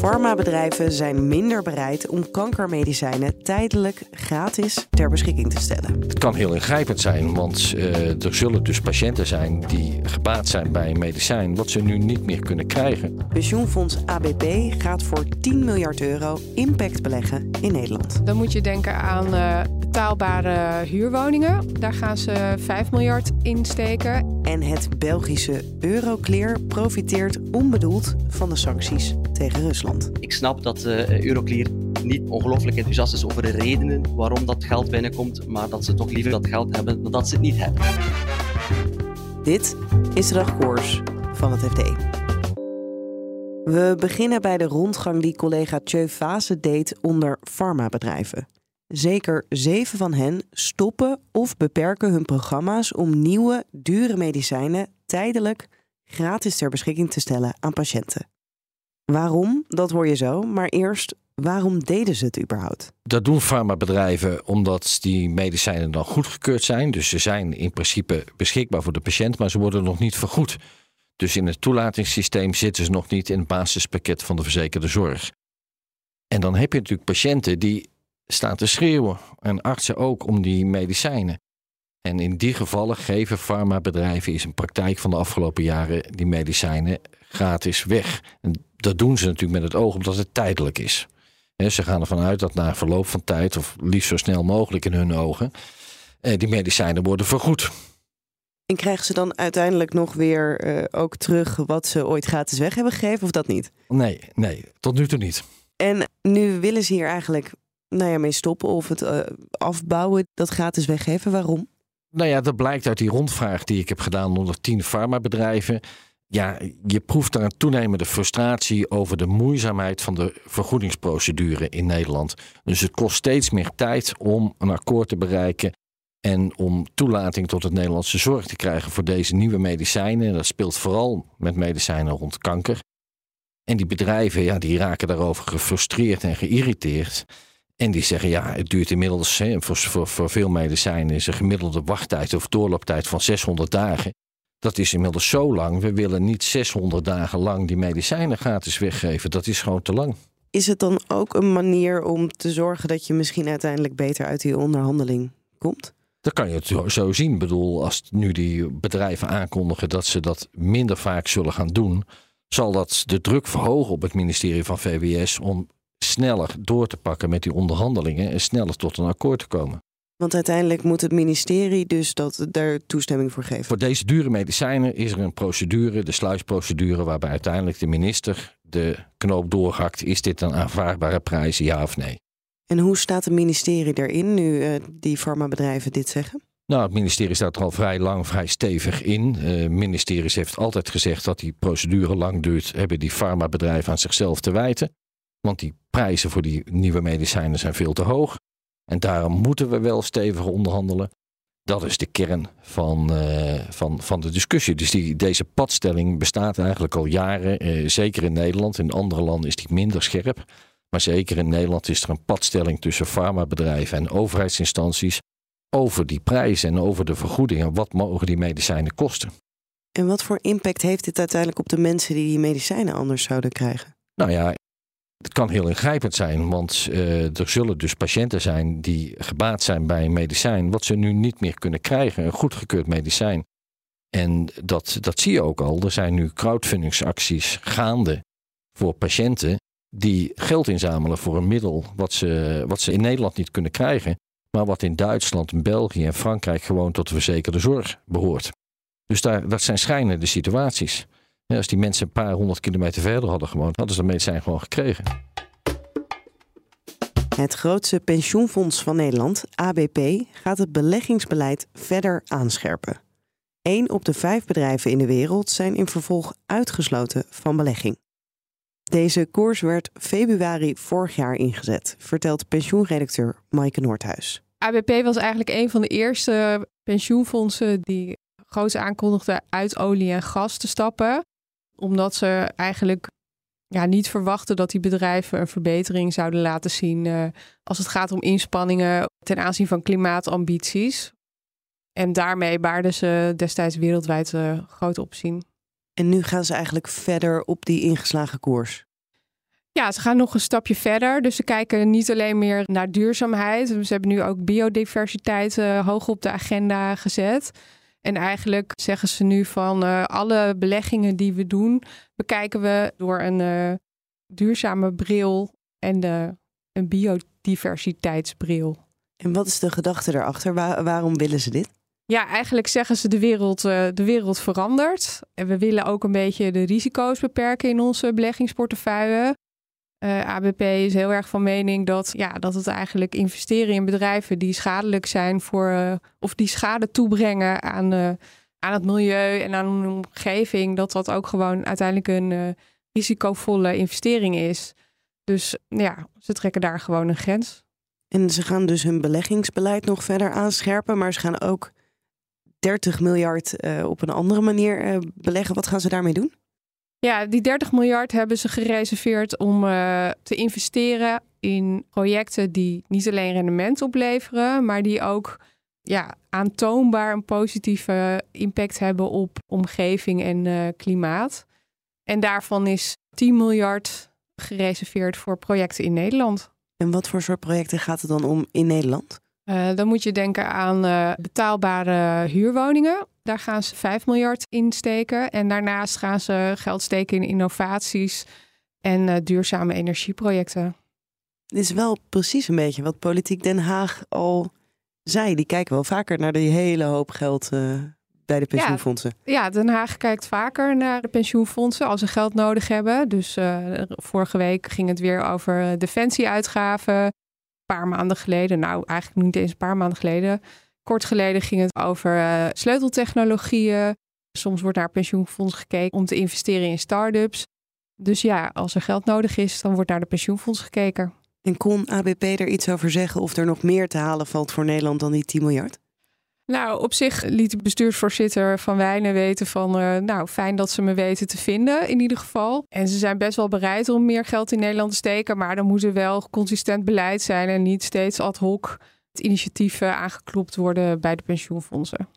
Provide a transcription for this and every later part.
Pharmabedrijven zijn minder bereid om kankermedicijnen tijdelijk gratis ter beschikking te stellen. Het kan heel ingrijpend zijn, want uh, er zullen dus patiënten zijn die gebaat zijn bij een medicijn wat ze nu niet meer kunnen krijgen. Pensioenfonds ABP gaat voor 10 miljard euro impact beleggen in Nederland. Dan moet je denken aan uh, betaalbare huurwoningen. Daar gaan ze 5 miljard in steken. En het Belgische Euroclear profiteert onbedoeld van de sancties tegen Rusland. Ik snap dat uh, Euroclear niet ongelooflijk enthousiast is over de redenen waarom dat geld binnenkomt, maar dat ze toch liever dat geld hebben dan dat ze het niet hebben. Dit is de dagkoers van het FD. We beginnen bij de rondgang die collega Tjeu Vase deed onder farmabedrijven. Zeker zeven van hen stoppen of beperken hun programma's om nieuwe, dure medicijnen tijdelijk gratis ter beschikking te stellen aan patiënten. Waarom? Dat hoor je zo. Maar eerst, waarom deden ze het überhaupt? Dat doen farmabedrijven omdat die medicijnen dan goedgekeurd zijn. Dus ze zijn in principe beschikbaar voor de patiënt, maar ze worden nog niet vergoed. Dus in het toelatingssysteem zitten ze nog niet in het basispakket van de verzekerde zorg. En dan heb je natuurlijk patiënten die staan te schreeuwen. En artsen ook om die medicijnen. En in die gevallen geven farmabedrijven is een praktijk van de afgelopen jaren die medicijnen gratis weg. En dat doen ze natuurlijk met het oog omdat het tijdelijk is. ze gaan ervan uit dat na verloop van tijd, of liefst zo snel mogelijk in hun ogen, eh, die medicijnen worden vergoed. En krijgen ze dan uiteindelijk nog weer eh, ook terug wat ze ooit gratis weg hebben gegeven, of dat niet? Nee, nee, tot nu toe niet. En nu willen ze hier eigenlijk nou ja, mee stoppen of het uh, afbouwen, dat gratis weggeven. Waarom? Nou ja, dat blijkt uit die rondvraag die ik heb gedaan onder tien farmabedrijven. Ja, je proeft daar een toenemende frustratie over de moeizaamheid van de vergoedingsprocedure in Nederland. Dus het kost steeds meer tijd om een akkoord te bereiken en om toelating tot het Nederlandse zorg te krijgen voor deze nieuwe medicijnen. Dat speelt vooral met medicijnen rond kanker. En die bedrijven ja, die raken daarover gefrustreerd en geïrriteerd. En die zeggen, ja, het duurt inmiddels, voor, voor veel medicijnen is een gemiddelde wachttijd of doorlooptijd van 600 dagen. Dat is inmiddels zo lang. We willen niet 600 dagen lang die medicijnen gratis weggeven. Dat is gewoon te lang. Is het dan ook een manier om te zorgen dat je misschien uiteindelijk beter uit die onderhandeling komt? Dat kan je het zo zien. Ik bedoel, als nu die bedrijven aankondigen dat ze dat minder vaak zullen gaan doen, zal dat de druk verhogen op het ministerie van VWS om sneller door te pakken met die onderhandelingen en sneller tot een akkoord te komen. Want uiteindelijk moet het ministerie dus dat daar toestemming voor geven. Voor deze dure medicijnen is er een procedure, de sluisprocedure, waarbij uiteindelijk de minister de knoop doorhakt. Is dit een aanvaardbare prijs, ja of nee? En hoe staat het ministerie erin nu uh, die farmabedrijven dit zeggen? Nou, het ministerie staat er al vrij lang, vrij stevig in. Uh, ministeries heeft altijd gezegd dat die procedure lang duurt, hebben die farmabedrijven aan zichzelf te wijten. Want die prijzen voor die nieuwe medicijnen zijn veel te hoog. En daarom moeten we wel stevig onderhandelen. Dat is de kern van, uh, van, van de discussie. Dus die, deze padstelling bestaat eigenlijk al jaren. Uh, zeker in Nederland. In andere landen is die minder scherp. Maar zeker in Nederland is er een padstelling tussen farmabedrijven en overheidsinstanties. Over die prijzen en over de vergoedingen. Wat mogen die medicijnen kosten? En wat voor impact heeft dit uiteindelijk op de mensen die die medicijnen anders zouden krijgen? Nou ja, het kan heel ingrijpend zijn, want uh, er zullen dus patiënten zijn die gebaat zijn bij een medicijn, wat ze nu niet meer kunnen krijgen, een goedgekeurd medicijn. En dat, dat zie je ook al. Er zijn nu crowdfundingsacties gaande voor patiënten die geld inzamelen voor een middel wat ze, wat ze in Nederland niet kunnen krijgen, maar wat in Duitsland, België en Frankrijk gewoon tot de verzekerde zorg behoort. Dus daar, dat zijn schijnende situaties als die mensen een paar honderd kilometer verder hadden gewoond, hadden ze de medicijn gewoon gekregen. Het grootste pensioenfonds van Nederland, ABP, gaat het beleggingsbeleid verder aanscherpen. Eén op de vijf bedrijven in de wereld zijn in vervolg uitgesloten van belegging. Deze koers werd februari vorig jaar ingezet, vertelt pensioenredacteur Maaike Noordhuis. ABP was eigenlijk een van de eerste pensioenfondsen die groot aankondigden uit olie en gas te stappen. Omdat ze eigenlijk ja, niet verwachten dat die bedrijven een verbetering zouden laten zien uh, als het gaat om inspanningen ten aanzien van klimaatambities. En daarmee baarden ze destijds wereldwijd uh, groot opzien. En nu gaan ze eigenlijk verder op die ingeslagen koers. Ja, ze gaan nog een stapje verder. Dus ze kijken niet alleen meer naar duurzaamheid. Ze hebben nu ook biodiversiteit uh, hoog op de agenda gezet. En eigenlijk zeggen ze nu van uh, alle beleggingen die we doen, bekijken we door een uh, duurzame bril en de, een biodiversiteitsbril. En wat is de gedachte daarachter? Waar, waarom willen ze dit? Ja, eigenlijk zeggen ze de wereld, de wereld verandert. En we willen ook een beetje de risico's beperken in onze beleggingsportefeuille. Uh, ABP is heel erg van mening dat, ja, dat het eigenlijk investeren in bedrijven die schadelijk zijn voor, uh, of die schade toebrengen aan, uh, aan het milieu en aan een omgeving, dat dat ook gewoon uiteindelijk een risicovolle investering is. Dus ja, ze trekken daar gewoon een grens. En ze gaan dus hun beleggingsbeleid nog verder aanscherpen, maar ze gaan ook 30 miljard op een andere manier beleggen. Wat gaan ze daarmee doen? Ja, die 30 miljard hebben ze gereserveerd om uh, te investeren in projecten die niet alleen rendement opleveren, maar die ook ja, aantoonbaar een positieve impact hebben op omgeving en uh, klimaat. En daarvan is 10 miljard gereserveerd voor projecten in Nederland. En wat voor soort projecten gaat het dan om in Nederland? Uh, dan moet je denken aan uh, betaalbare huurwoningen. Daar gaan ze 5 miljard in steken. En daarnaast gaan ze geld steken in innovaties en uh, duurzame energieprojecten. Dit is wel precies een beetje wat Politiek Den Haag al zei. Die kijken wel vaker naar die hele hoop geld bij de pensioenfondsen. Ja, ja, Den Haag kijkt vaker naar de pensioenfondsen als ze geld nodig hebben. Dus vorige week ging het weer over defensieuitgaven paar maanden geleden, nou eigenlijk niet eens een paar maanden geleden, kort geleden ging het over uh, sleuteltechnologieën. Soms wordt naar pensioenfonds gekeken om te investeren in start-ups. Dus ja, als er geld nodig is, dan wordt naar de pensioenfonds gekeken. En kon ABP er iets over zeggen of er nog meer te halen valt voor Nederland dan die 10 miljard? Nou, op zich liet de bestuursvoorzitter van Wijnen weten van... Uh, nou, fijn dat ze me weten te vinden in ieder geval. En ze zijn best wel bereid om meer geld in Nederland te steken... maar dan moet er wel consistent beleid zijn... en niet steeds ad hoc het initiatief aangeklopt worden bij de pensioenfondsen.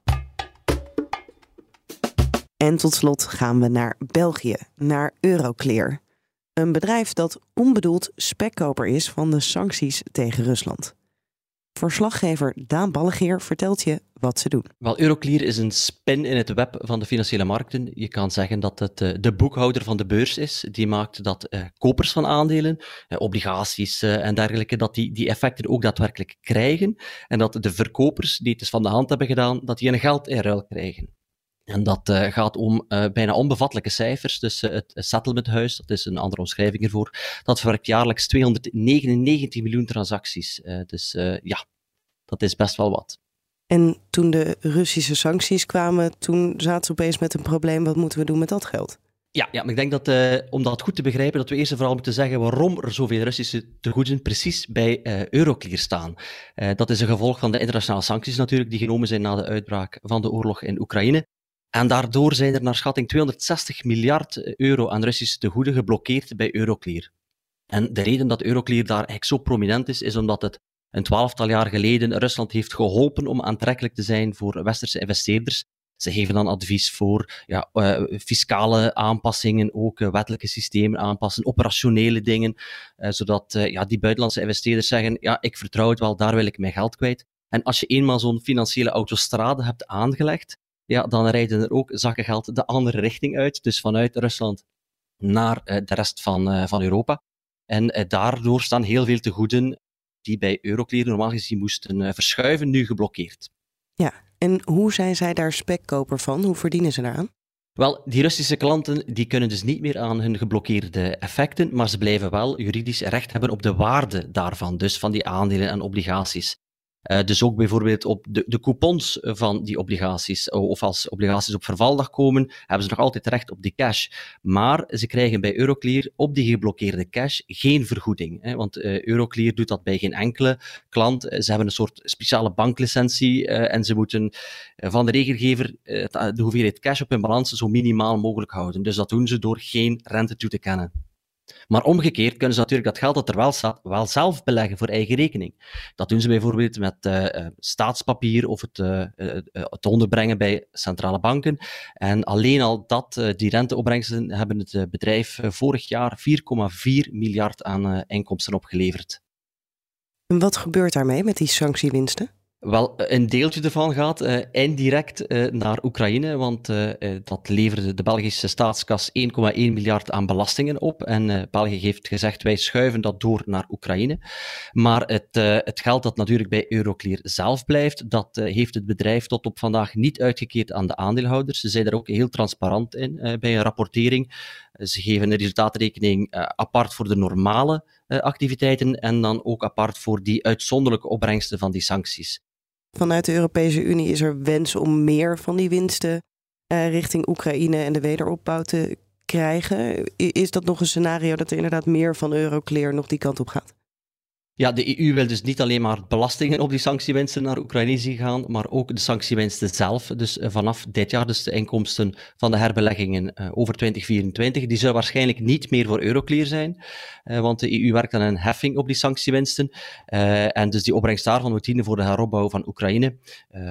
En tot slot gaan we naar België, naar Euroclear. Een bedrijf dat onbedoeld spekkoper is van de sancties tegen Rusland. Verslaggever Daan Ballegeer vertelt je wat ze doen. Wel, Euroclear is een spin in het web van de financiële markten. Je kan zeggen dat het uh, de boekhouder van de beurs is. Die maakt dat uh, kopers van aandelen, uh, obligaties en dergelijke, dat die die effecten ook daadwerkelijk krijgen. En dat de verkopers, die het dus van de hand hebben gedaan, dat die een geld in ruil krijgen. En dat gaat om bijna onbevattelijke cijfers. Dus uh, het settlementhuis, dat is een andere omschrijving ervoor, dat verwerkt jaarlijks 299 miljoen transacties. dus ja, dat is best wel wat. En toen de Russische sancties kwamen, toen zaten ze opeens met een probleem. Wat moeten we doen met dat geld? Ja, ja maar ik denk dat uh, om dat goed te begrijpen, dat we eerst en vooral moeten zeggen waarom er zoveel Russische tegoeden precies bij uh, Euroclear staan. Uh, dat is een gevolg van de internationale sancties natuurlijk, die genomen zijn na de uitbraak van de oorlog in Oekraïne. En daardoor zijn er naar schatting 260 miljard euro aan Russische tegoeden geblokkeerd bij Euroclear. En de reden dat Euroclear daar eigenlijk zo prominent is, is omdat het een twaalftal jaar geleden Rusland heeft geholpen om aantrekkelijk te zijn voor westerse investeerders. Ze geven dan advies voor ja, uh, fiscale aanpassingen, ook uh, wettelijke systemen aanpassen, operationele dingen, uh, zodat ja, die buitenlandse investeerders zeggen, ja, ik vertrouw het wel, daar wil ik mijn geld kwijt. En als je eenmaal zo'n financiële autostrade hebt aangelegd, ja, dan rijden er ook zakken geld de andere richting uit, dus vanuit Rusland naar de rest van, van Europa. En daardoor staan heel veel tegoeden die bij Euroclear normaal gezien moesten verschuiven, nu geblokkeerd. Ja, en hoe zijn zij daar spekkoper van? Hoe verdienen ze daaraan? Wel, die Russische klanten die kunnen dus niet meer aan hun geblokkeerde effecten, maar ze blijven wel juridisch recht hebben op de waarde daarvan, dus van die aandelen en obligaties. Uh, dus ook bijvoorbeeld op de, de coupons van die obligaties, of als obligaties op vervaldag komen, hebben ze nog altijd recht op die cash. Maar ze krijgen bij Euroclear op die geblokkeerde cash geen vergoeding. Hè, want uh, Euroclear doet dat bij geen enkele klant. Ze hebben een soort speciale banklicentie en ze moeten van de regelgever de hoeveelheid cash op hun balans zo minimaal mogelijk houden. Dus dat doen ze door geen rente toe te kennen. Maar omgekeerd kunnen ze natuurlijk dat geld dat er wel staat, wel zelf beleggen voor eigen rekening. Dat doen ze bijvoorbeeld met uh, staatspapier of het, uh, het onderbrengen bij centrale banken. En alleen al dat, die renteopbrengsten, hebben het bedrijf vorig jaar 4,4 miljard aan inkomsten opgeleverd. En wat gebeurt daarmee met die sanctiewinsten? Wel, een deeltje ervan gaat uh, indirect uh, naar Oekraïne, want dat leverde de Belgische staatskas 1,1 miljard aan belastingen op. En België heeft gezegd, wij schuiven dat door naar Oekraïne. Maar het, het geld dat natuurlijk bij Euroclear zelf blijft, dat heeft het bedrijf tot op vandaag niet uitgekeerd aan de aandeelhouders. Ze zijn daar ook heel transparant in bij een rapportering. Ze geven een resultaatrekening apart voor de normale activiteiten en dan ook apart voor die uitzonderlijke opbrengsten van die sancties. Vanuit de Europese Unie is er wens om meer van die winsten uh, richting Oekraïne en de wederopbouw te krijgen. Is dat nog een scenario dat er inderdaad meer van Euroclear nog die kant op gaat? Ja, de EU wil dus niet alleen maar belastingen op die sanctiewinsten naar Oekraïne zien gaan, maar ook de sanctiewinsten zelf. Dus uh, vanaf dit jaar, dus de inkomsten van de herbeleggingen uh, over 2024, die zullen waarschijnlijk niet meer voor Euroclear zijn, uh, want de EU werkt aan een heffing op die sanctiewinsten. en dus die opbrengst daarvan moet dienen voor de heropbouw van Oekraïne.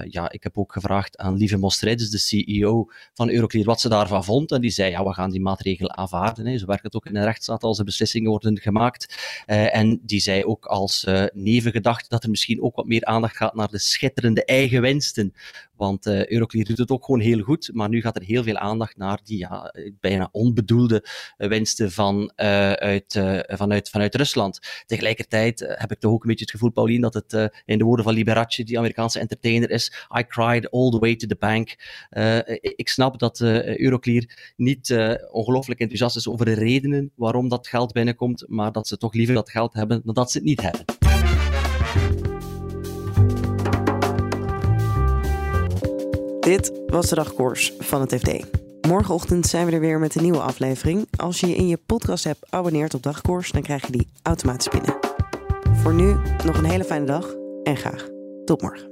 ja, ik heb ook gevraagd aan Lieve Mostridis, de CEO van Euroclear, wat ze daarvan vond. En die zei, ja, we gaan die maatregel aanvaarden. Zo werkt het ook in een rechtsstaat als er beslissingen worden gemaakt. en die zei ook als uh, nevengedachte dat er misschien ook wat meer aandacht gaat naar de schitterende eigen winsten. Want uh, Euroclear doet het ook gewoon heel goed, maar nu gaat er heel veel aandacht naar die ja, bijna onbedoelde winsten van, uit, vanuit, vanuit Rusland. Tegelijkertijd heb ik toch ook een beetje het gevoel, Paulien, dat het in de woorden van Liberace, die Amerikaanse entertainer is, I cried all the way to the bank. ik snap dat Euroclear niet ongelooflijk enthousiast is over de redenen waarom dat geld binnenkomt, maar dat ze toch liever dat geld hebben dan dat ze het niet hebben. Dit was de dagkoers van het FD. Morgenochtend zijn we er weer met een nieuwe aflevering. Als je je in je podcast-app abonneert op Dagkoers, dan krijg je die automatisch binnen. Voor nu nog een hele fijne dag en graag tot morgen.